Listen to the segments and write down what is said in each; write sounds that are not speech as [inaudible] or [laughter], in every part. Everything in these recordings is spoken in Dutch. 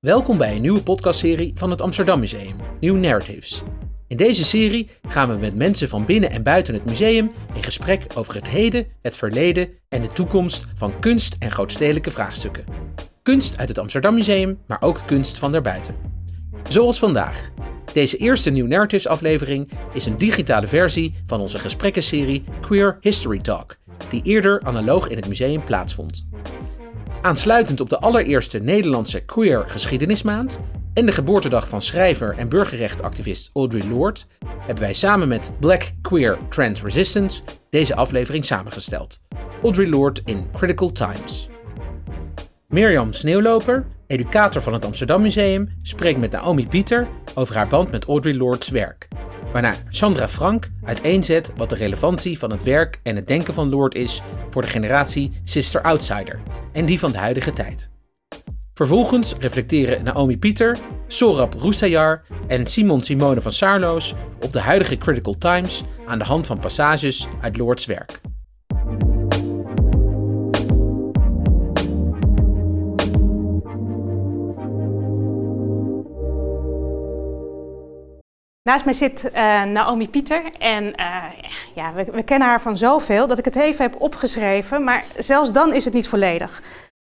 Welkom bij een nieuwe podcastserie van het Amsterdam Museum, New Narratives. In deze serie gaan we met mensen van binnen en buiten het museum in gesprek over het heden, het verleden en de toekomst van kunst en grootstedelijke vraagstukken. Kunst uit het Amsterdam Museum, maar ook kunst van daarbuiten. Zoals vandaag. Deze eerste New Narratives aflevering is een digitale versie van onze gesprekkenserie Queer History Talk, die eerder analoog in het museum plaatsvond. Aansluitend op de allereerste Nederlandse Queer Geschiedenismaand en de geboortedag van schrijver en burgerrechtenactivist Audre Lorde hebben wij samen met Black Queer Trans Resistance deze aflevering samengesteld. Audre Lorde in Critical Times. Mirjam Sneeuwloper, educator van het Amsterdam Museum, spreekt met Naomi Pieter over haar band met Audre Lorde's werk. Waarna Sandra Frank uiteenzet wat de relevantie van het werk en het denken van Lorde is voor de generatie Sister Outsider en die van de huidige tijd. Vervolgens reflecteren Naomi Pieter, Sorab Roustayar en Simon Simone van Saarloos op de huidige Critical Times aan de hand van passages uit Lords werk. Naast mij zit uh, Naomi Pieter en uh, ja, we, we, kennen haar van zoveel dat ik het even heb opgeschreven, maar zelfs dan is het niet volledig.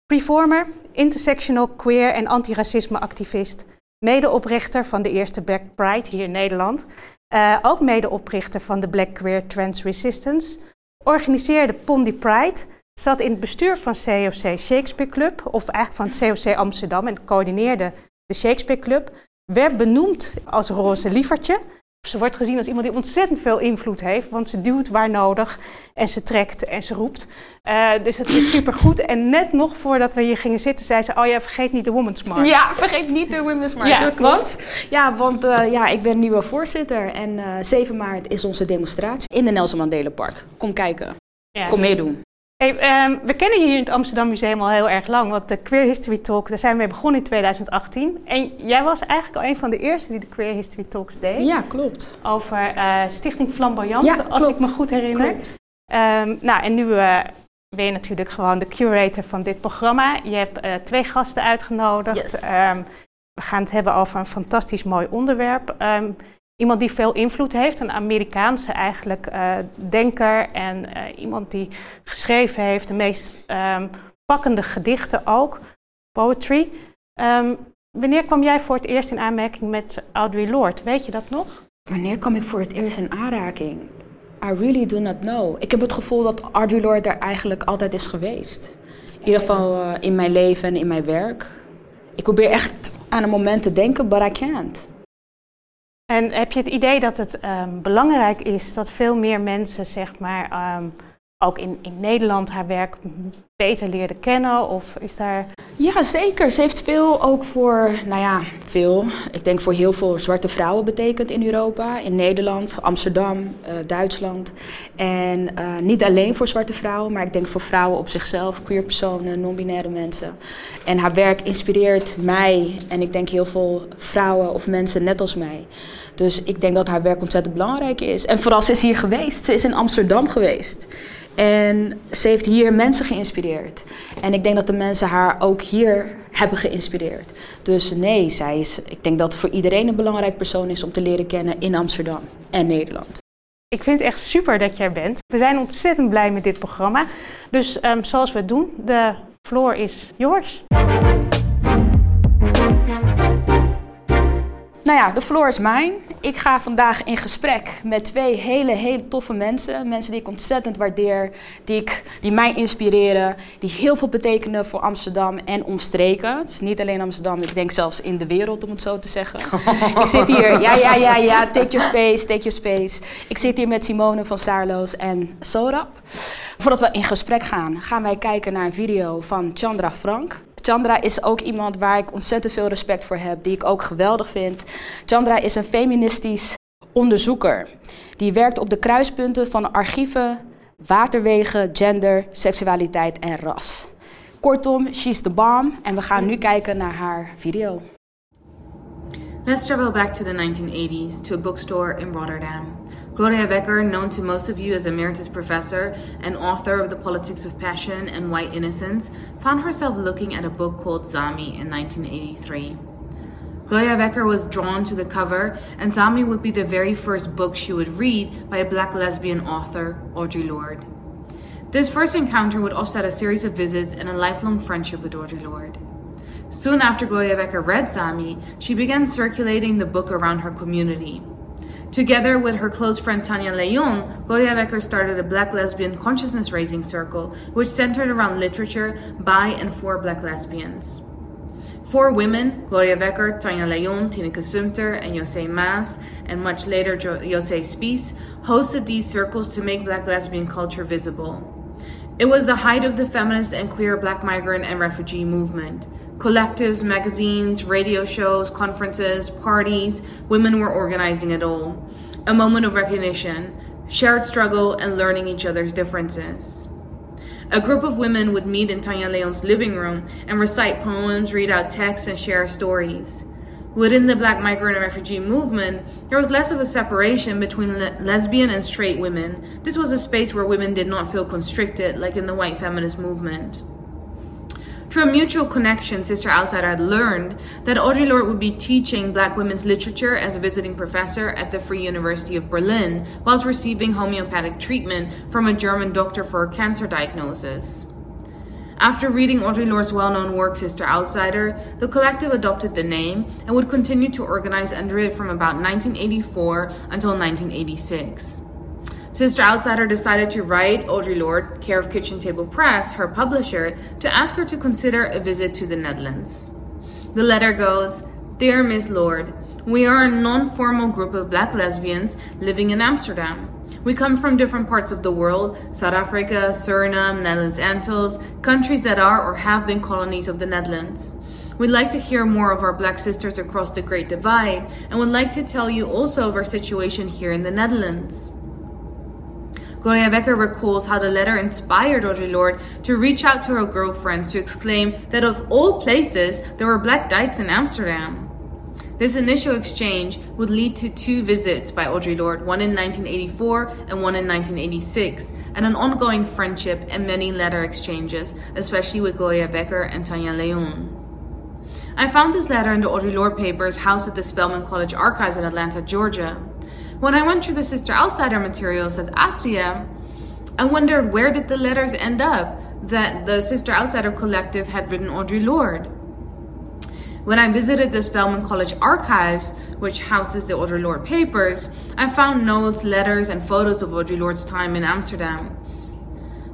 Preformer, intersectional, queer en antiracisme-activist, medeoprichter van de eerste Black Pride hier in Nederland, uh, ook medeoprichter van de Black Queer Trans Resistance, organiseerde Pondy Pride, zat in het bestuur van COC Shakespeare Club, of eigenlijk van het COC Amsterdam en coördineerde de Shakespeare Club, werd benoemd als roze lievertje. Ze wordt gezien als iemand die ontzettend veel invloed heeft, want ze duwt waar nodig en ze trekt en ze roept. Uh, dus het is supergoed. En net nog voordat we hier gingen zitten, zei ze: Oh ja, vergeet niet de Women's March. Ja, vergeet niet de Women's March. Ja, want? Ja, want uh, ja, ik ben nieuwe voorzitter en uh, 7 maart is onze demonstratie in de Nelson Mandela Park. Kom kijken. Yes. Kom meedoen. Hey, um, we kennen je hier in het Amsterdam Museum al heel erg lang, want de Queer History Talk, daar zijn we mee begonnen in 2018. En jij was eigenlijk al een van de eerste die de Queer History Talks deed. Ja, klopt. Over uh, Stichting Flamboyant, ja, als ik me goed herinner. Um, nou, en nu uh, ben je natuurlijk gewoon de curator van dit programma. Je hebt uh, twee gasten uitgenodigd. Yes. Um, we gaan het hebben over een fantastisch mooi onderwerp. Iemand die veel invloed heeft, een Amerikaanse eigenlijk uh, denker en uh, iemand die geschreven heeft de meest um, pakkende gedichten ook, poetry. Um, wanneer kwam jij voor het eerst in aanmerking met Audre Lorde? Weet je dat nog? Wanneer kwam ik voor het eerst in aanraking? I really do not know. Ik heb het gevoel dat Audre Lorde er eigenlijk altijd is geweest. In ieder geval uh, in mijn leven en in mijn werk. Ik probeer echt aan een moment te denken, but I can't. En heb je het idee dat het um, belangrijk is dat veel meer mensen, zeg maar, um, ook in, in Nederland haar werk beter leerden kennen? Of is daar. Ja, zeker. Ze heeft veel ook voor, nou ja, veel. Ik denk voor heel veel zwarte vrouwen betekend in Europa, in Nederland, Amsterdam, uh, Duitsland. En uh, niet alleen voor zwarte vrouwen, maar ik denk voor vrouwen op zichzelf, queer personen, non-binaire mensen. En haar werk inspireert mij en ik denk heel veel vrouwen of mensen net als mij. Dus ik denk dat haar werk ontzettend belangrijk is. En vooral, ze is hier geweest. Ze is in Amsterdam geweest. En ze heeft hier mensen geïnspireerd. En ik denk dat de mensen haar ook hier hebben geïnspireerd. Dus nee, zij is, ik denk dat het voor iedereen een belangrijk persoon is om te leren kennen in Amsterdam en Nederland. Ik vind het echt super dat jij er bent. We zijn ontzettend blij met dit programma. Dus um, zoals we het doen, de floor is yours. Nou ja, de floor is mijn. Ik ga vandaag in gesprek met twee hele, hele toffe mensen. Mensen die ik ontzettend waardeer, die, ik, die mij inspireren, die heel veel betekenen voor Amsterdam en omstreken. Dus niet alleen Amsterdam, ik denk zelfs in de wereld, om het zo te zeggen. [laughs] ik zit hier, ja, ja, ja, ja, take your space, take your space. Ik zit hier met Simone van Saarloos en Sorab. Voordat we in gesprek gaan, gaan wij kijken naar een video van Chandra Frank. Chandra is ook iemand waar ik ontzettend veel respect voor heb, die ik ook geweldig vind. Chandra is een feministisch onderzoeker. Die werkt op de kruispunten van archieven, waterwegen, gender, seksualiteit en ras. Kortom, she's the bomb en we gaan nu kijken naar haar video. Let's travel back to the 1980s to a bookstore in Rotterdam. Gloria Becker, known to most of you as Emeritus Professor and author of The Politics of Passion and White Innocence, found herself looking at a book called Zami in 1983. Gloria Becker was drawn to the cover, and Zami would be the very first book she would read by a black lesbian author, Audre Lorde. This first encounter would offset a series of visits and a lifelong friendship with Audre Lorde. Soon after Gloria Becker read Zami, she began circulating the book around her community. Together with her close friend Tanya Leon, Gloria Becker started a black lesbian consciousness raising circle, which centered around literature by and for black lesbians. Four women, Gloria Becker, Tanya Leon, Tineke Sumter, and Jose Mas, and much later Jose Spies, hosted these circles to make black lesbian culture visible. It was the height of the feminist and queer black migrant and refugee movement. Collectives, magazines, radio shows, conferences, parties, women were organizing it all. A moment of recognition, shared struggle, and learning each other's differences. A group of women would meet in Tanya Leon's living room and recite poems, read out texts, and share stories. Within the black migrant and refugee movement, there was less of a separation between le- lesbian and straight women. This was a space where women did not feel constricted like in the white feminist movement. Through a mutual connection, Sister Outsider had learned that Audre Lorde would be teaching black women's literature as a visiting professor at the Free University of Berlin whilst receiving homeopathic treatment from a German doctor for a cancer diagnosis. After reading Audre Lorde's well known work, Sister Outsider, the collective adopted the name and would continue to organize under it from about 1984 until 1986. Sister Outsider decided to write Audre Lorde, care of Kitchen Table Press, her publisher, to ask her to consider a visit to the Netherlands. The letter goes Dear Miss Lorde, we are a non formal group of black lesbians living in Amsterdam. We come from different parts of the world South Africa, Suriname, Netherlands, Antilles, countries that are or have been colonies of the Netherlands. We'd like to hear more of our black sisters across the Great Divide and would like to tell you also of our situation here in the Netherlands. Gloria Becker recalls how the letter inspired Audre Lorde to reach out to her girlfriends to exclaim that of all places, there were black dykes in Amsterdam. This initial exchange would lead to two visits by Audre Lorde, one in 1984 and one in 1986, and an ongoing friendship and many letter exchanges, especially with Gloria Becker and Tanya Leon. I found this letter in the Audre Lorde papers housed at the Spelman College Archives in Atlanta, Georgia. When I went through the Sister Outsider materials at AFTIA, I wondered where did the letters end up that the Sister Outsider Collective had written Audre Lorde. When I visited the Spelman College archives, which houses the Audre Lorde papers, I found notes, letters, and photos of Audre Lorde's time in Amsterdam.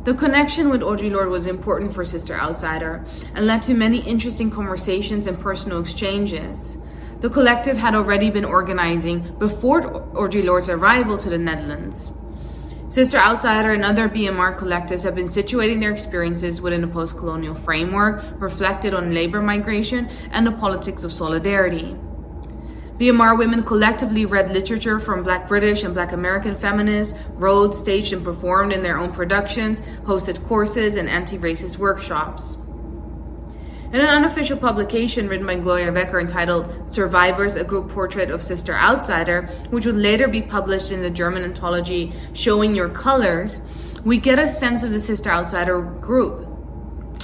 The connection with Audre Lorde was important for Sister Outsider and led to many interesting conversations and personal exchanges. The collective had already been organizing before Audre Lorde's arrival to the Netherlands. Sister Outsider and other BMR collectives have been situating their experiences within a post colonial framework reflected on labor migration and the politics of solidarity. BMR women collectively read literature from Black British and Black American feminists, wrote, staged, and performed in their own productions, hosted courses, and anti racist workshops. In an unofficial publication written by Gloria Becker entitled Survivors, a group portrait of Sister Outsider, which would later be published in the German anthology Showing Your Colors, we get a sense of the Sister Outsider group.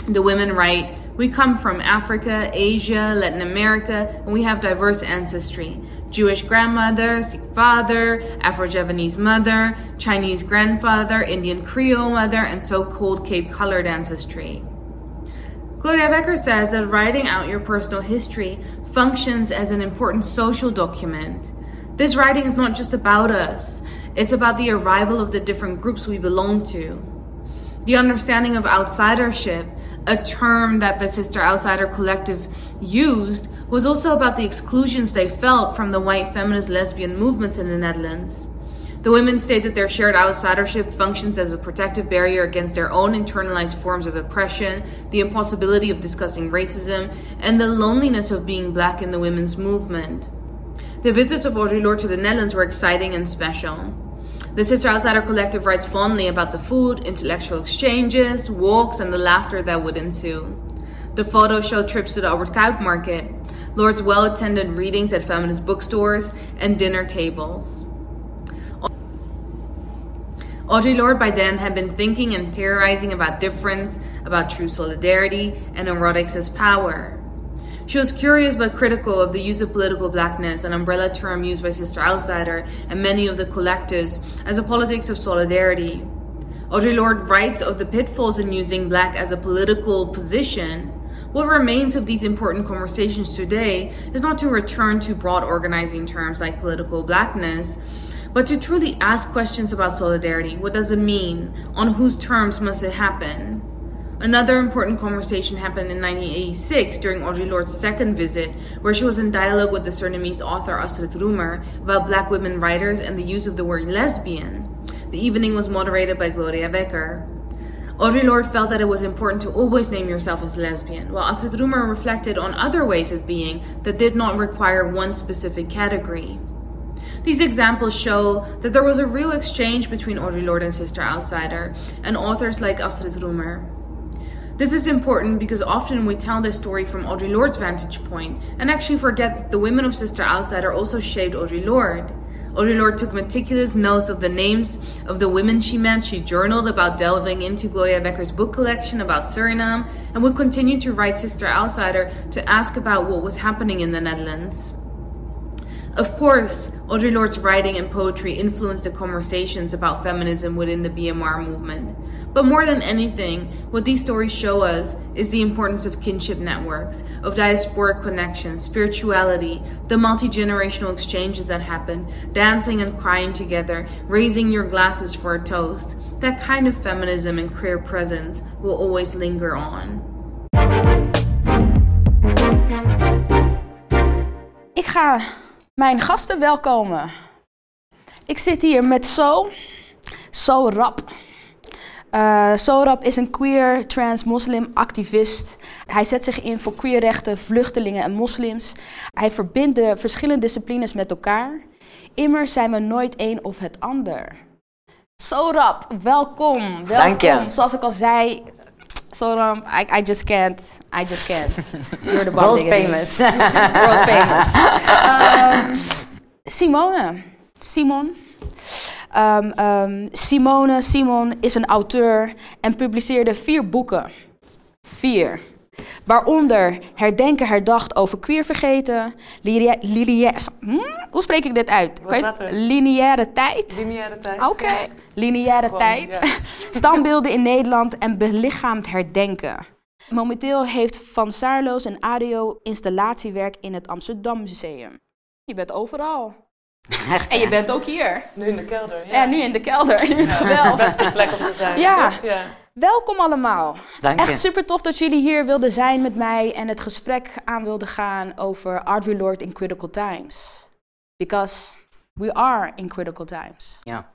The women write, we come from Africa, Asia, Latin America, and we have diverse ancestry. Jewish grandmother, Sikh father, Afro-Javanese mother, Chinese grandfather, Indian Creole mother, and so-called Cape colored ancestry. Gloria Becker says that writing out your personal history functions as an important social document. This writing is not just about us, it's about the arrival of the different groups we belong to. The understanding of outsidership, a term that the Sister Outsider Collective used, was also about the exclusions they felt from the white feminist lesbian movements in the Netherlands. The women state that their shared outsidership functions as a protective barrier against their own internalized forms of oppression, the impossibility of discussing racism, and the loneliness of being black in the women's movement. The visits of Audre Lorde to the Netherlands were exciting and special. The Sister Outsider Collective writes fondly about the food, intellectual exchanges, walks, and the laughter that would ensue. The photos show trips to the Albert Kuip Market, Lord's well attended readings at feminist bookstores, and dinner tables. Audre Lorde by then had been thinking and theorizing about difference, about true solidarity, and erotics as power. She was curious but critical of the use of political blackness, an umbrella term used by Sister Outsider and many of the collectives, as a politics of solidarity. Audre Lorde writes of the pitfalls in using black as a political position. What remains of these important conversations today is not to return to broad organizing terms like political blackness, but to truly ask questions about solidarity. What does it mean? On whose terms must it happen? Another important conversation happened in 1986 during Audre Lorde's second visit, where she was in dialogue with the Surinamese author Astrid Roemer about black women writers and the use of the word lesbian. The evening was moderated by Gloria Becker. Audre Lorde felt that it was important to always name yourself as lesbian, while Astrid Roemer reflected on other ways of being that did not require one specific category. These examples show that there was a real exchange between Audre Lorde and Sister Outsider, and authors like Astrid Roemer. This is important because often we tell this story from Audre Lorde's vantage point and actually forget that the women of Sister Outsider also shaped Audre Lorde. Audre Lorde took meticulous notes of the names of the women she met. She journaled about delving into Gloria Becker's book collection about Suriname and would continue to write Sister Outsider to ask about what was happening in the Netherlands. Of course, Audre Lorde's writing and poetry influenced the conversations about feminism within the BMR movement. But more than anything, what these stories show us is the importance of kinship networks, of diasporic connections, spirituality, the multi generational exchanges that happen, dancing and crying together, raising your glasses for a toast. That kind of feminism and queer presence will always linger on. Ik ga mijn gasten welkomen. Ik zit hier met So, So Rap. Uh, Sorab is een queer trans-moslim activist. Hij zet zich in voor queerrechten, vluchtelingen en moslims. Hij verbindt de verschillende disciplines met elkaar. Immers zijn we nooit één of het ander. Sorab, welkom. welkom. Dank je. Zoals ik al zei, Sorab, I, I just can't. I just can't. You're the World famous. [laughs] World famous. [laughs] um, Simone. Simon. Um, um, Simone Simon is een auteur en publiceerde vier boeken. Vier. Waaronder Herdenken herdacht over queer vergeten, lineaire, hm? hoe spreek ik dit uit? Lineaire tijd. Lineaire tijd. Oké, okay. lineaire tijd. Ja. [laughs] Standbeelden in Nederland en belichaamd herdenken. Momenteel heeft Van Saarloos een audio installatiewerk in het Amsterdam Museum. Je bent overal. [laughs] En je bent ook hier. Nu in de kelder. Ja, ja nu in de kelder. Nu het geweldig. [laughs] Beste plek om te zijn. Ja. ja. Welkom allemaal. Dank Echt super tof dat jullie hier wilden zijn met mij en het gesprek aan wilden gaan over Audre Lorde in critical times. Because we are in critical times. Ja.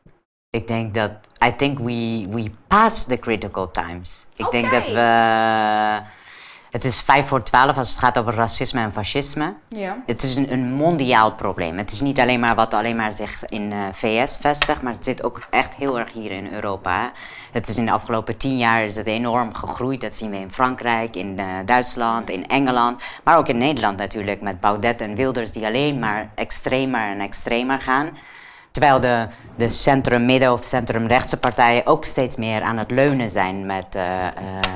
Ik denk dat, I think we, we passed the critical times. Ik okay. denk dat we het is vijf voor twaalf als het gaat over racisme en fascisme. Ja. Het is een, een mondiaal probleem. Het is niet alleen maar wat alleen maar zich in uh, VS vestigt, maar het zit ook echt heel erg hier in Europa. Het is in de afgelopen tien jaar is het enorm gegroeid. Dat zien we in Frankrijk, in uh, Duitsland, in Engeland, maar ook in Nederland natuurlijk met Baudet en Wilders die alleen maar extremer en extremer gaan. Terwijl de, de centrum-midden of centrum-rechtse partijen ook steeds meer aan het leunen zijn met, uh, uh,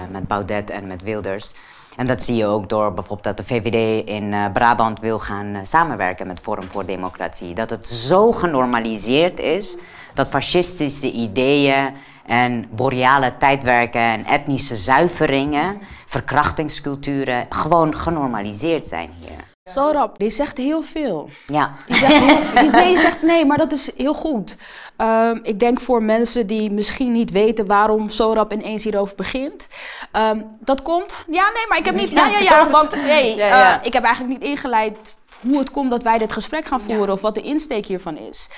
met Baudet en met Wilders. En dat zie je ook door bijvoorbeeld dat de VVD in uh, Brabant wil gaan uh, samenwerken met Forum voor Democratie. Dat het zo genormaliseerd is dat fascistische ideeën en boreale tijdwerken en etnische zuiveringen, verkrachtingsculturen gewoon genormaliseerd zijn hier. Sorab, die zegt heel veel. Ja. Die zegt heel veel. Nee, je zegt nee, maar dat is heel goed. Um, ik denk voor mensen die misschien niet weten waarom Sorab ineens hierover begint. Um, dat komt. Ja, nee, maar ik heb niet. Ja, ja, ja. Want nee. Uh, ik heb eigenlijk niet ingeleid hoe het komt dat wij dit gesprek gaan voeren ja. of wat de insteek hiervan is.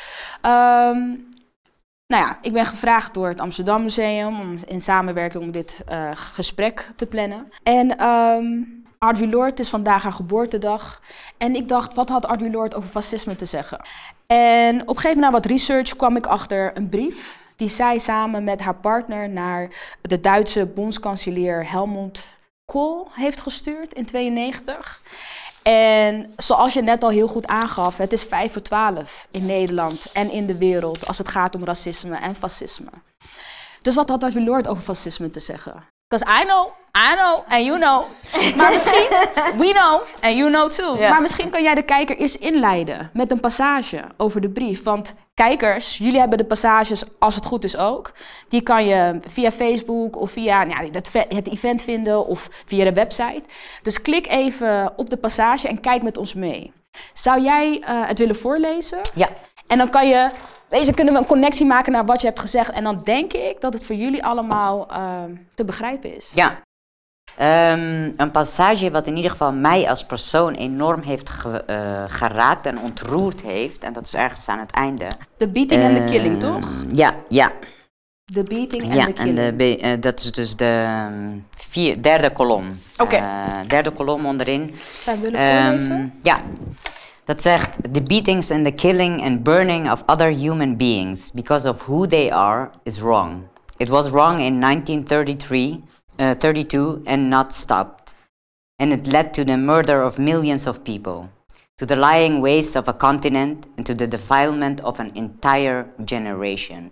Um, nou ja, ik ben gevraagd door het Amsterdam Museum om in samenwerking om dit uh, gesprek te plannen. En um, Audre Lorde is vandaag haar geboortedag. En ik dacht, wat had Audre Lorde over fascisme te zeggen? En op een gegeven moment na wat research kwam ik achter een brief die zij samen met haar partner naar de Duitse bondskanselier Helmut Kohl heeft gestuurd in 92. En zoals je net al heel goed aangaf, het is 5 voor 12 in Nederland en in de wereld als het gaat om racisme en fascisme. Dus wat had David Lord over fascisme te zeggen? Because I know, I know, and you know. Maar [laughs] misschien, we know, and you know too. Ja. Maar misschien kan jij de kijker eerst inleiden met een passage over de brief. Want kijkers, jullie hebben de passages, als het goed is ook. Die kan je via Facebook of via nou, het event vinden of via de website. Dus klik even op de passage en kijk met ons mee. Zou jij eh, het willen voorlezen? Ja. En dan kan je, weet je, kunnen we een connectie maken naar wat je hebt gezegd. En dan denk ik dat het voor jullie allemaal ehm, te begrijpen is. Ja. Ehm, een passage wat in ieder geval mij als persoon enorm heeft ge- eh, geraakt en ontroerd heeft. En dat is ergens aan het einde. De beating en de Ehm, killing, toch? Ja, ja. De beating en ja, de en killing. de, be- eh, dat is dus de vier, derde kolom. Oké. Eh, derde kolom onderin. Zou je willen voorlezen? ja. Dat zegt: The beatings and the killing and burning of other human beings because of who they are is wrong. It was wrong in 1933, uh, 32 and not stopped. And it led to the murder of millions of people, to the lying waste of a continent, and to the defilement of an entire generation.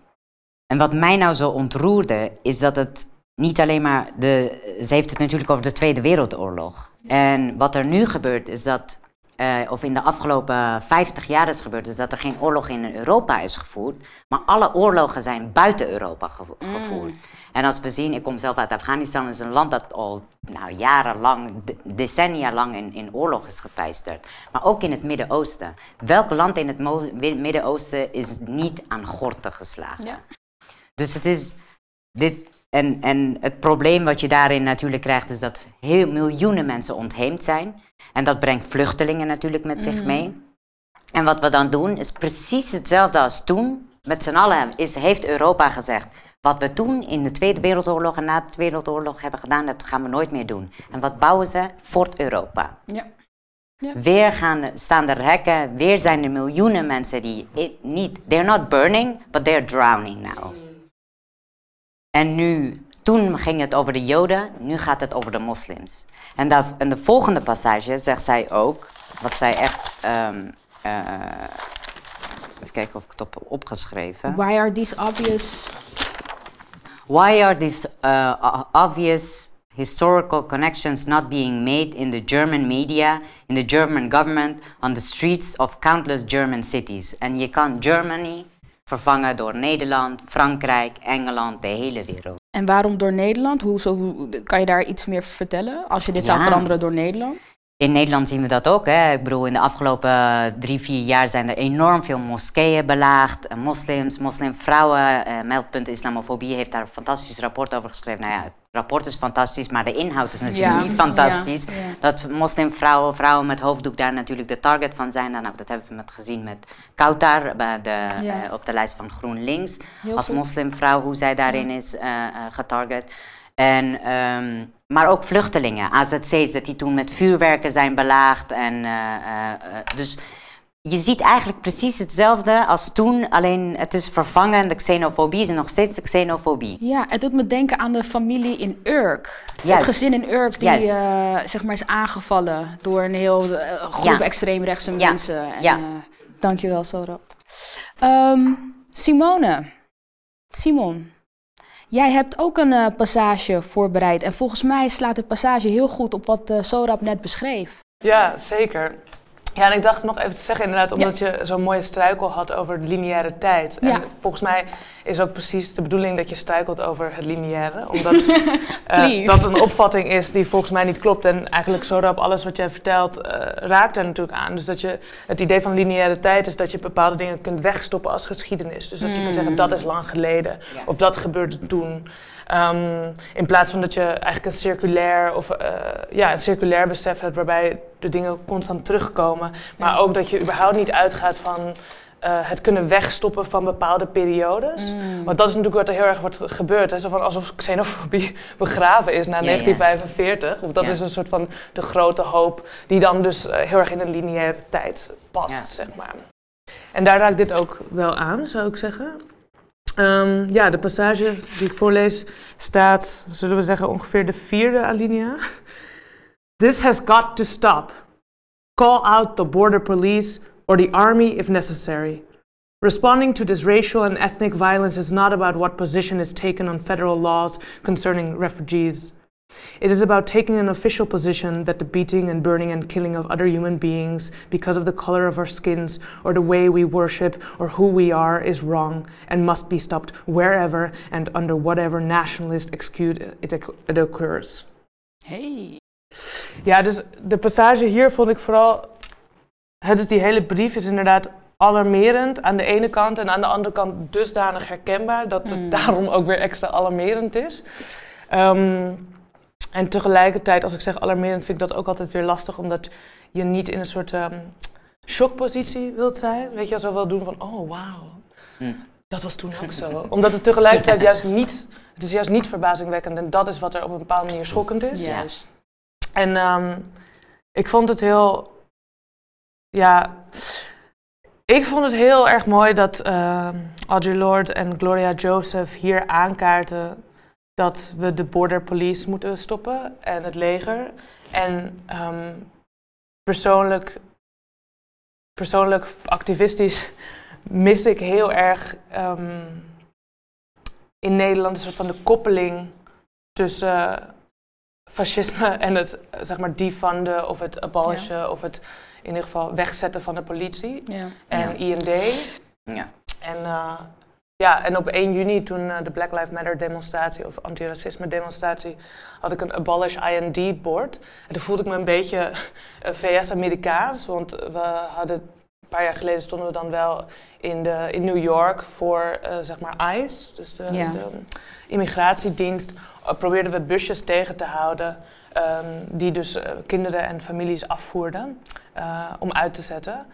En wat mij nou zo ontroerde, is dat het niet alleen maar de. Ze heeft het natuurlijk over de Tweede Wereldoorlog. En wat er nu gebeurt, is dat. Eh, of in de afgelopen 50 jaar is gebeurd, is dat er geen oorlog in Europa is gevoerd. Maar alle oorlogen zijn buiten Europa gevo- gevoerd. En als we zien, ik kom zelf uit Afghanistan, is een land dat al nou, jarenlang, de- decennia lang in, in oorlog is geteisterd. Maar ook in het Midden-Oosten. Welk land in het Midden-Oosten is niet aan gorten geslagen? Ja. Dus het is dit. En, en het probleem wat je daarin natuurlijk krijgt, is dat heel miljoenen mensen ontheemd zijn. En dat brengt vluchtelingen natuurlijk met zich mee. En wat we dan doen, is precies hetzelfde als toen. Met z'n allen is, heeft Europa gezegd. Wat we toen in de Tweede Wereldoorlog en na de Tweede Wereldoorlog hebben gedaan, dat gaan we nooit meer doen. En wat bouwen ze? Fort Europa. Ja. Weer gaan, staan er hekken, weer zijn er miljoenen mensen die i- niet, they're not burning, but they're drowning now. En nu, toen ging het over de Joden, nu gaat het over de moslims. En dat, in de volgende passage zegt zij ook, wat zij echt, eh, even kijken of ik het op heb opgeschreven. Why are these obvious? Why are these uh, o- obvious historical connections not being made in the German media, in the German government, on the streets of countless German cities? En je kan Germany vervangen door Nederland, Frankrijk, Engeland, de hele wereld. En waarom door Nederland? Hoe, zo, kan je daar iets meer vertellen? Als je dit zou veranderen door Nederland? In Nederland zien we dat ook. Hè? Ik bedoel, in de afgelopen drie, vier jaar zijn er enorm veel moskeeën belaagd. eh, Moslims, moslimvrouwen. eh Meldpunt Islamofobie heeft daar een fantastisch rapport over geschreven. Nou ja, het rapport is fantastisch, maar de inhoud is natuurlijk Ja, niet fantastisch. ja. Dat moslimvrouwen, vrouwen met hoofddoek daar natuurlijk de target van zijn. Nou, dat hebben we met gezien met Kautar bij de, eh, op de lijst van GroenLinks. Heel als moslimvrouw, hoe zij daarin is eh, eh, getarget. En, ehm, maar ook vluchtelingen, AZC's, dat die toen met vuurwerken zijn belaagd. En, eh, eh, eh, dus je ziet eigenlijk precies hetzelfde als toen, alleen het is vervangen. De xenofobie is nog steeds de xenofobie. Ja, het doet me denken aan de familie in Urk. Juist. Het gezin in Urk die zeg maar is aangevallen door een heel groep Ja. extreemrechtse Ja. mensen. En, Ja. dankjewel, Sorab. Ehm, Simone, Simon, jij hebt ook een eh, passage voorbereid. En volgens mij slaat het passage heel goed op wat eh Sorab net beschreef. Ja, zeker. Ja, en ik dacht nog even te zeggen inderdaad, omdat je zo'n mooie struikel had over lineaire tijd. Ja. En volgens mij is ook precies de bedoeling dat je struikelt over het lineaire. Omdat [laughs] eh, dat een opvatting is die volgens mij niet klopt. En eigenlijk zo rap alles wat jij vertelt eh, raakt daar natuurlijk aan. Dus dat je, het idee van lineaire tijd is dat je bepaalde dingen kunt wegstoppen als geschiedenis. Dus dat je kunt zeggen, dat is lang geleden. Of dat gebeurde toen. Ehm, in plaats van dat je eigenlijk een circulair, of, eh, ja, een circulair besef hebt waarbij de dingen constant terugkomen. Maar ook dat je überhaupt niet uitgaat van eh, het kunnen wegstoppen van bepaalde periodes. Want dat is natuurlijk wat er heel erg wordt gebeurd. Hè? Zo van alsof xenofobie [laughs] begraven is na Ja, ja. 1945. Of dat Ja. is een soort van de grote hoop die dan dus eh, heel erg in een lineaire tijd past, zeg maar. En daar raakt dit ook wel aan, zou ik zeggen. Ehm, ja, de passage die ik voorlees staat, zullen we zeggen, ongeveer de vierde alinea. This has got to stop. call out the border police or the army if necessary. Responding to this racial and ethnic violence is not about what position is taken on federal laws concerning refugees. It is about taking an official position that the beating and burning and killing of other human beings because of the color of our skins or the way we worship or who we are is wrong and must be stopped wherever and under whatever nationalist excuse it, occurs. Hey. Ja, dus de passage hier vond ik vooral. Het is die hele brief is inderdaad alarmerend aan de ene kant en aan de andere kant dusdanig herkenbaar dat het Mm. daarom ook weer extra alarmerend is. Ehm, en tegelijkertijd, als ik zeg alarmerend, vind ik dat ook altijd weer lastig, omdat je niet in een soort ehm shockpositie wilt zijn. Weet je, als we wel doen van, oh wauw, Hm. dat was toen ook zo. Omdat het tegelijkertijd [laughs] juist niet, het is juist niet verbazingwekkend en dat is wat er op een bepaalde manier schokkend is. Juist. En ehm, ik vond het heel. Ja. Ik vond het heel erg mooi dat ehm, Audre Lorde en Gloria Joseph hier aankaarten dat we de border police moeten stoppen en het leger. En ehm, persoonlijk, persoonlijk activistisch [laughs] mis ik heel erg ehm, in Nederland een soort van de koppeling tussen fascisme [laughs] en het eh, zeg maar defunden of het abolishen of het in ieder geval wegzetten van de politie Ja. en Ja. IND. Ja. En, eh, ja, en op 1 juni toen eh, de Black Lives Matter demonstratie of antiracisme demonstratie had ik een Abolish IND bord. En toen voelde ik me een beetje eh, VS-Amerikaans, want we hadden een paar jaar geleden stonden we dan wel in, de, in New York voor eh, zeg maar ICE, dus de, Ja. de immigratiedienst. Uh, probeerden we busjes tegen te houden ehm, die dus kinderen en families afvoerden om uit te zetten.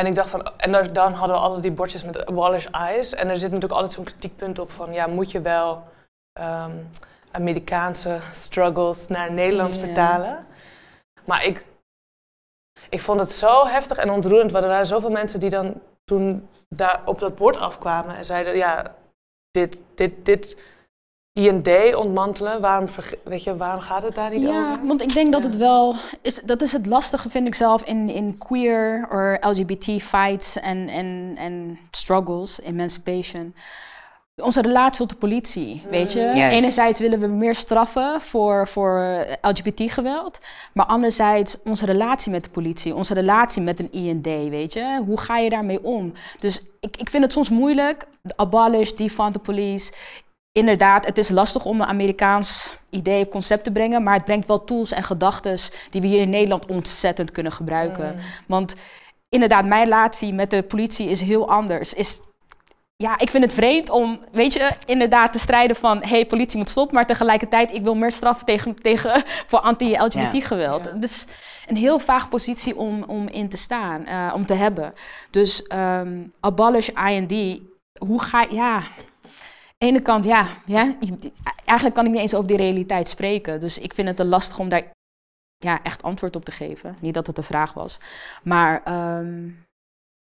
En ik dacht van, en daar- dan hadden we alle die bordjes met Abolish ICE. En er zit natuurlijk altijd zo'n kritiekpunt op van, ja, moet je wel ehm, Amerikaanse struggles naar Nederlands Ja. vertalen? Maar ik, ik vond het zo heftig en ontroerend. want Er waren zoveel mensen die dan toen daar op dat bord afkwamen en zeiden, ja, dit, dit, dit IND ontmantelen, waarom, weet je, waarom gaat het daar niet Ja, over? want ik denk dat Ja. het wel is. Dat is het lastige, vind ik zelf, in, in queer of LGBT fights en en en struggles, emancipation. Onze relatie tot de politie, weet je. Juist. Enerzijds willen we meer straffen voor, voor LGBT-geweld. Maar anderzijds onze relatie met de politie, onze relatie met een IND, weet je. Hoe ga je daarmee om? Dus ik, ik vind het soms moeilijk. Abolish, defund the police. Inderdaad, het is lastig om een Amerikaans idee, concept te brengen. Maar het brengt wel tools en gedachten die we hier in Nederland ontzettend kunnen gebruiken. Want inderdaad, mijn relatie met de politie is heel anders. Is, ja, ik vind het vreemd om, weet je, inderdaad te strijden van... hé, hey, politie moet stoppen, maar tegelijkertijd... ik wil meer straf tegen, tegen, [laughs] voor anti-LGBT-geweld. Ja. Is een heel vaag positie om, om in te staan, eh, om te hebben. Dus ehm, abolish IND, hoe ga je... Ja, ene kant, ja, ja, eigenlijk kan ik niet eens over die realiteit spreken. Dus ik vind het te lastig om daar ja, echt antwoord op te geven. Niet dat het een vraag was. Maar ehm,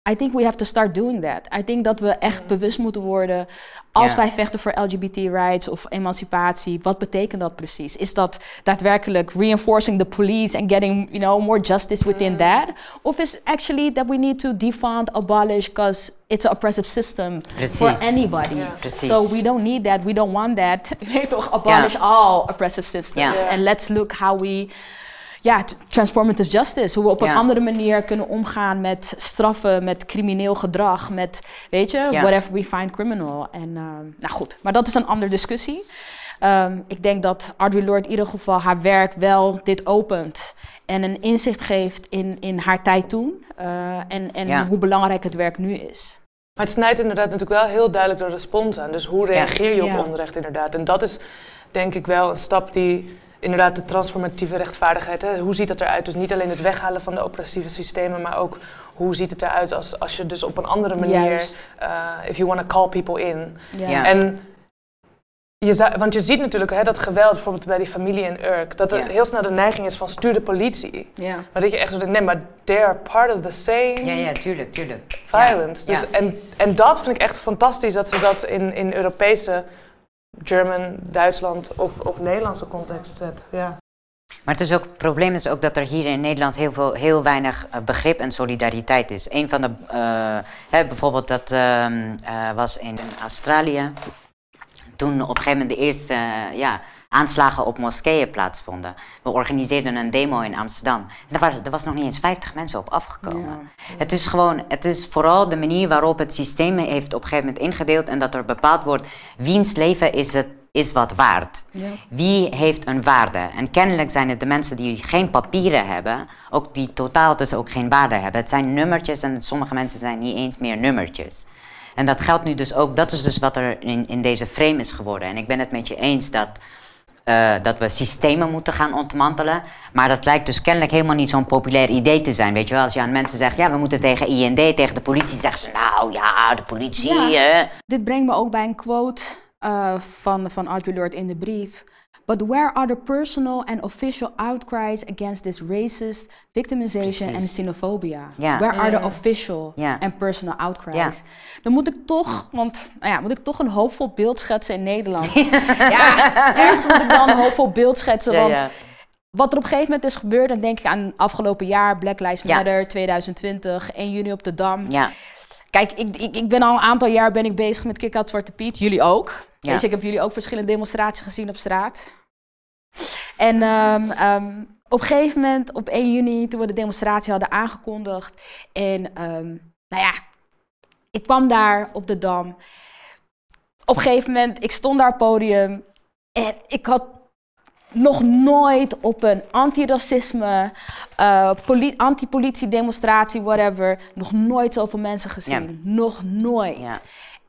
I think we have to start doing that. I think dat we echt bewust moeten worden. Als wij vechten voor LGBT rights of emancipatie, wat betekent dat precies? Is dat daadwerkelijk reinforcing the police and getting, you know, more justice within that? Of is it actually that we need to defund, abolish, because it's an oppressive system for anybody? Precies. So we don't need that. We don't want that. [laughs] Weet toch, abolish all oppressive systems. Ja. And let's look how we ja, transformative justice. Hoe we op een andere manier kunnen omgaan met straffen, met crimineel gedrag, met, weet je, Ja. whatever we find criminal. En, ehm, nou goed, maar dat is een andere discussie. Ehm, ik denk dat Audre Lorde in ieder geval haar werk wel dit opent. En een inzicht geeft in, in haar tijd toen. eh, en en Ja. hoe belangrijk het werk nu is. Maar het snijdt inderdaad natuurlijk wel heel duidelijk de respons aan. Dus hoe reageer je Ja. op onrecht inderdaad? En dat is denk ik wel een stap die inderdaad de transformatieve rechtvaardigheid, hè, hoe ziet dat eruit? Dus niet alleen het weghalen van de oppressieve systemen, maar ook hoe ziet het eruit als, als je dus op een andere manier, eh, if you want to call people in. Ja. En je zou, want je ziet natuurlijk hè, dat geweld, bijvoorbeeld bij die familie in Urk, dat er Ja. heel snel de neiging is van stuur de politie. ja. Maar dat je echt zo denkt, nee, maar they are part of the same Ja, ja, tuurlijk, tuurlijk. violence. Ja, Dus, ja. en, en dat vind ik echt fantastisch dat ze dat in, in Europese, German, Duitsland of, of Nederlandse context zet. Ja. Maar het, is ook, probleem is ook dat er hier in Nederland heel, veel, heel weinig eh, begrip en solidariteit is. Een van de, eh, hè, bijvoorbeeld dat ehm, eh, was in Australië. Toen op een gegeven moment de eerste ja, aanslagen op moskeeën plaatsvonden. We organiseerden een demo in Amsterdam. Er, waren, er was nog niet eens 50 mensen op afgekomen. Het is gewoon, het is vooral de manier waarop het systeem heeft op een gegeven moment ingedeeld. En dat er bepaald wordt wiens leven is het is wat waard. Wie heeft een waarde? En kennelijk zijn het de mensen die geen papieren hebben, ook die totaal dus ook geen waarde hebben. Het zijn nummertjes en sommige mensen zijn niet eens meer nummertjes. En dat geldt nu dus ook, dat is dus wat er in, in deze frame is geworden. En ik ben het met je eens dat, eh, dat we systemen moeten gaan ontmantelen. Maar dat lijkt dus kennelijk helemaal niet zo'n populair idee te zijn. Weet je wel, als je aan mensen zegt, ja, we moeten tegen IND, tegen de politie, zeggen ze, nou ja, de politie. Ja. Dit brengt me ook bij een quote eh, van, van Audre Lorde in de brief. But where are the personal and official outcries against this racist victimization and Precies. xenophobia? Where are the official and personal outcries? Dan moet ik toch, want nou ja, moet ik toch een hoopvol beeld schetsen in Nederland. [laughs] ja, ergens moet ik dan een hoopvol beeld schetsen, want wat er op een gegeven moment is gebeurd, dan denk ik aan afgelopen jaar, Black Lives Ja. Matter 2020, 1 juni op de Dam. Ja, Kijk, ik, ik, ik ben al een aantal jaar ben ik bezig met Kick-Out Zwarte Piet. Jullie ook. Ja. Je, ik heb jullie ook verschillende demonstraties gezien op straat. En ehm, ehm, op een gegeven moment, op 1 juni, toen we de demonstratie hadden aangekondigd. En ehm, nou ja, ik kwam daar op de Dam. Op een gegeven moment, ik stond daar op het podium. En ik had nog nooit op een antiracisme, poli- anti-politie-demonstratie, whatever, nog nooit zoveel mensen gezien. Nog nooit. Ja.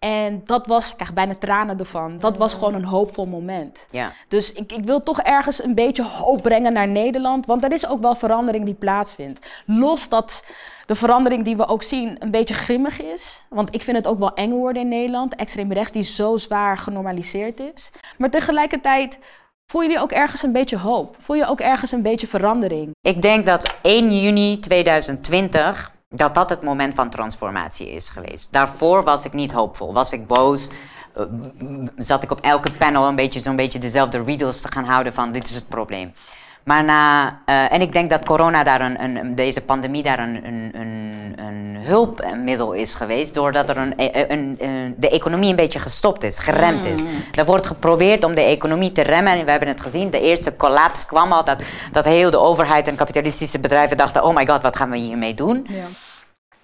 En dat was, ik krijg bijna tranen ervan. Dat was gewoon een hoopvol moment. ja. Dus ik, ik wil toch ergens een beetje hoop brengen naar Nederland. Want er is ook wel verandering die plaatsvindt. Los dat de verandering die we ook zien een beetje grimmig is. Want ik vind het ook wel eng worden in Nederland. Extreem rechts die zo zwaar genormaliseerd is. Maar tegelijkertijd voel je je ook ergens een beetje hoop. Voel je ook ergens een beetje verandering. Ik denk dat 1 juni 2020 dat dat het moment van transformatie is geweest. Daarvoor was ik niet hoopvol, was ik boos. eh, zat ik op elke panel een beetje zo'n beetje dezelfde riddles te gaan houden van dit is het probleem. Maar na, eh, en ik denk dat corona daar een, een, deze pandemie daar een, een, een, een hulpmiddel is geweest, doordat er een, een- de economie een beetje gestopt is, geremd is. Er wordt geprobeerd om de economie te remmen en we hebben het gezien, de eerste collapse kwam al, dat, dat heel de overheid en kapitalistische bedrijven dachten, oh my god, wat gaan we hiermee doen? Ja.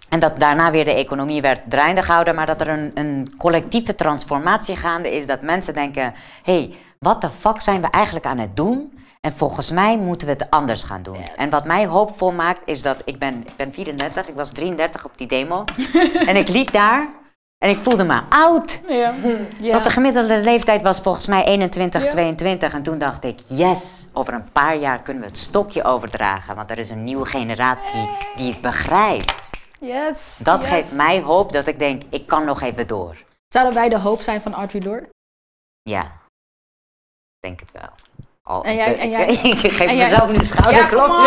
En dat daarna weer de economie werd draaiende gehouden, maar dat er een, een collectieve transformatie gaande is. Dat mensen denken: hé, hey, wat de fuck zijn we eigenlijk aan het doen? En volgens mij moeten we het anders gaan doen. En wat mij hoopvol maakt, is dat ik ben, ik ben 34, ik was 33 op die demo. [laughs] en ik liep daar en ik voelde me oud. Ja. Want de gemiddelde leeftijd was volgens mij 21, Ja. 22. En toen dacht ik, yes, over een paar jaar kunnen we het stokje overdragen. Want er is een nieuwe generatie die het begrijpt. Yes. Dat yes. geeft mij hoop dat ik denk, ik kan nog even door. Zouden wij de hoop zijn van Audre Lorde? Ja, denk het wel. Al, En jij- ik, en jij- [laughs] ik geef en jij- mezelf nu schouderklop. on, [laughs] come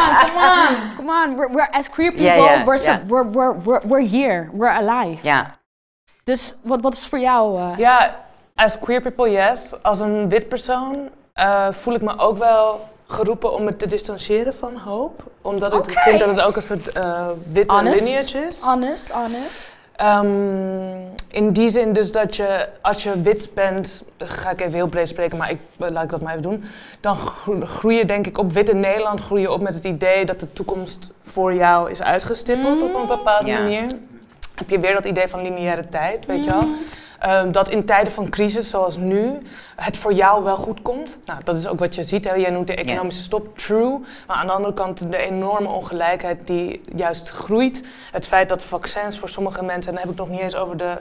on, come on, come on. We're, we're as queer people, Ja, ja, we're, ja. we're, we're, we're, we're here, we're alive. Ja, Dus wat, wat is voor jou? eh, Ja, as queer people, yes. Als een wit persoon eh, voel ik me ook wel geroepen om me te distancieren van hoop. Omdat ik vind dat het ook een soort eh, witte honest, lineage is. honest, honest. Ehm, in die zin dus dat je, als je wit bent, ga ik even heel breed spreken, maar ik, laat ik dat maar even doen. Dan gro- groei je denk ik op wit in Nederland, groei je op met het idee dat de toekomst voor jou is uitgestippeld op een bepaalde Ja. manier. Heb je weer dat idee van lineaire tijd, weet je wel? Ehm, dat in tijden van crisis zoals nu het voor jou wel goed komt. Nou, dat is ook wat je ziet. Hè? Jij noemt de economische stop true. Maar aan de andere kant de enorme ongelijkheid die juist groeit. Het feit dat vaccins voor sommige mensen, en dan heb ik nog niet eens over de,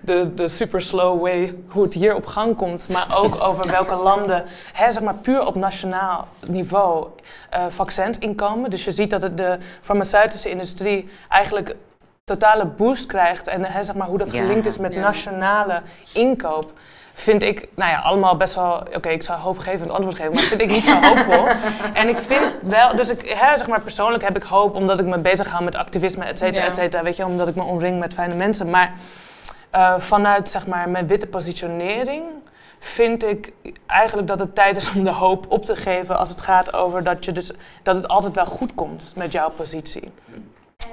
de, de super slow way hoe het hier op gang komt. Maar ook [laughs] over welke landen, hè, zeg maar puur op nationaal niveau, eh, vaccins inkomen. Dus je ziet dat het de farmaceutische industrie eigenlijk totale boost krijgt en hè, zeg maar, hoe dat Ja. gelinkt is met Ja. nationale inkoop, vind ik, nou ja, allemaal best wel, oké, ik zou hoopgevend antwoord geven, maar vind ik niet zo [laughs] hoopvol. en ik vind wel, dus ik, hè, zeg maar, persoonlijk heb ik hoop omdat ik me bezig hou met activisme, et cetera, Ja. et cetera, weet je, omdat ik me omring met fijne mensen. Maar eh, vanuit, zeg maar, mijn witte positionering vind ik eigenlijk dat het tijd is om de hoop op te geven als het gaat over dat, je dus, dat het altijd wel goed komt met jouw positie.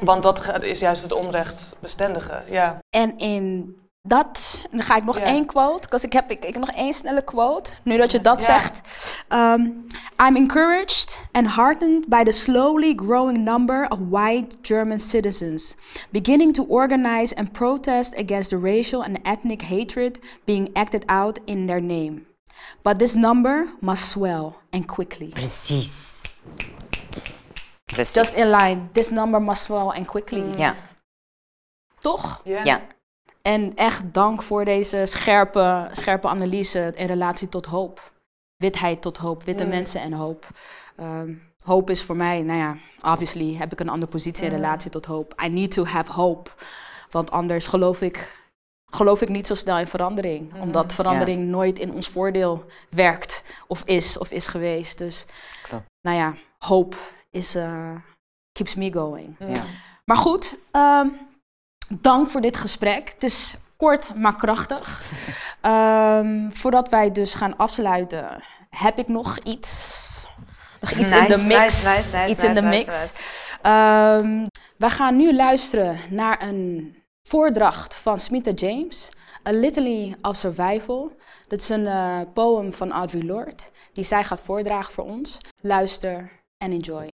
Want dat is juist het onrechtbestendige. Ja. En in dat, dan ga ik nog Ja. één quote, want ik heb, ik, ik heb nog één snelle quote, nu dat je dat Ja. zegt. Um, I'm encouraged and heartened by the slowly growing number of white German citizens beginning to organize and protest against the racial and ethnic hatred being acted out in their name. But this number must swell and quickly. Precies. Precies. Just in line, this number must swell and quickly. Ja, Toch? ja. En echt dank voor deze scherpe, scherpe analyse in relatie tot hoop. Witheid tot hoop, witte mensen en hoop. Ehm, hoop is voor mij, nou ja, obviously heb ik een andere positie in relatie tot hoop. I need to have hope. Want anders geloof ik, geloof ik niet zo snel in verandering. Omdat verandering nooit in ons voordeel werkt of is of is geweest. Dus, Klopt. nou ja, hoop is, eh, keeps me going. Ja. Maar goed, ehm, dank voor dit gesprek. Het is kort, maar krachtig. [laughs] Ehm, voordat wij dus gaan afsluiten, heb ik nog iets. Nog iets in de mix. nice, nice, iets in de nice, mix. nice, Ehm, we gaan nu luisteren naar een voordracht van Smita James. A Litany of Survival. Dat is een eh, poem van Audre Lorde, die zij gaat voordragen voor ons. Luister en enjoy.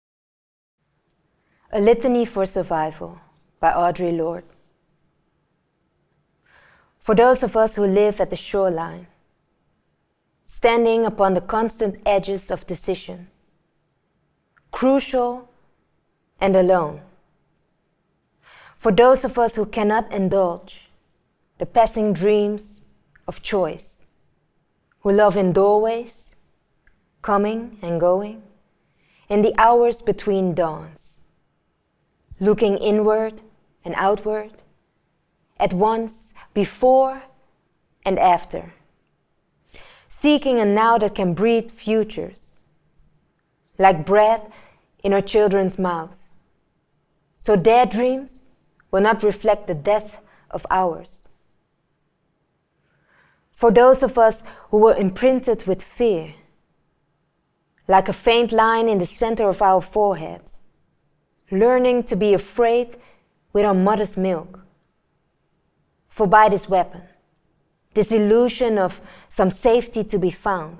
A Litany for Survival by Audre Lorde. For those of us who live at the shoreline, standing upon the constant edges of decision, crucial and alone. For those of us who cannot indulge the passing dreams of choice, who love in doorways, coming and going, in the hours between dawns looking inward and outward, at once before and after, seeking a now that can breed futures, like breath in our children's mouths, so their dreams will not reflect the death of ours. For those of us who were imprinted with fear, like a faint line in the center of our foreheads, learning to be afraid with our mother's milk. For by this weapon, this illusion of some safety to be found,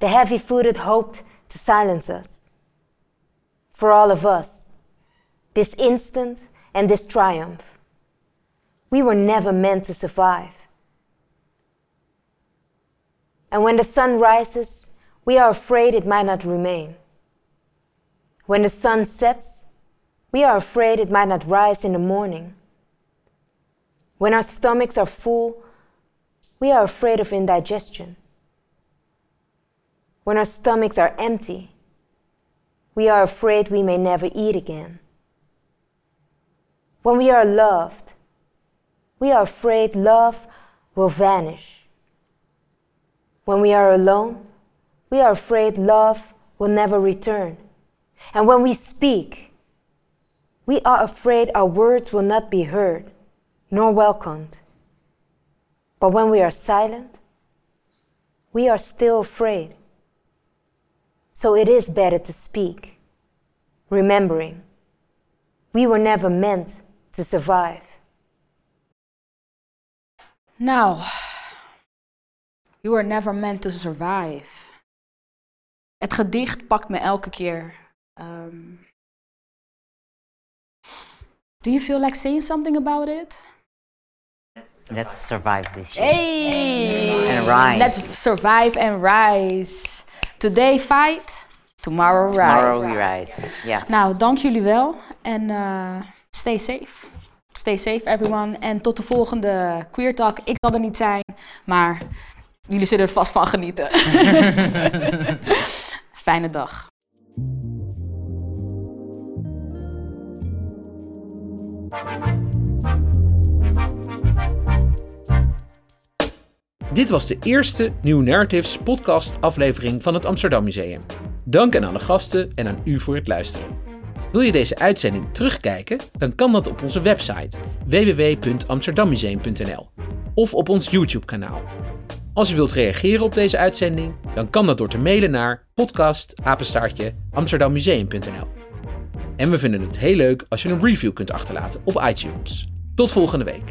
the heavy footed hoped to silence us. For all of us, this instant and this triumph, we were never meant to survive. And when the sun rises, we are afraid it might not remain. When the sun sets, we are afraid it might not rise in the morning. When our stomachs are full, we are afraid of indigestion. When our stomachs are empty, we are afraid we may never eat again. When we are loved, we are afraid love will vanish. When we are alone, we are afraid love will never return. And when we speak, we are afraid our words will not be heard nor welcomed. But when we are silent, we are still afraid. So it is better to speak, remembering we were never meant to survive. Now, you were never meant to survive. Het gedicht pakt me elke keer. Um, do you feel like saying something about it? Let's survive this shit. Hey! And rise. Let's survive and rise. Today fight, tomorrow rise. Tomorrow we rise. Ja. Nou, dank jullie wel en eh, stay safe. Stay safe everyone. En tot de volgende Queer Talk. Ik zal er niet zijn, maar jullie zullen er vast van genieten. [laughs] Fijne dag. Dit was de eerste New Narratives podcast aflevering van het Amsterdam Museum. Dank aan alle gasten en aan u voor het luisteren. Wil je deze uitzending terugkijken? Dan kan dat op onze website www.amsterdammuseum.nl. of op ons YouTube-kanaal. Als u wilt reageren op deze uitzending, dan kan dat door te mailen naar podcast@amsterdammuseum.nl. En we vinden het heel leuk als je een review kunt achterlaten op iTunes. Tot volgende week.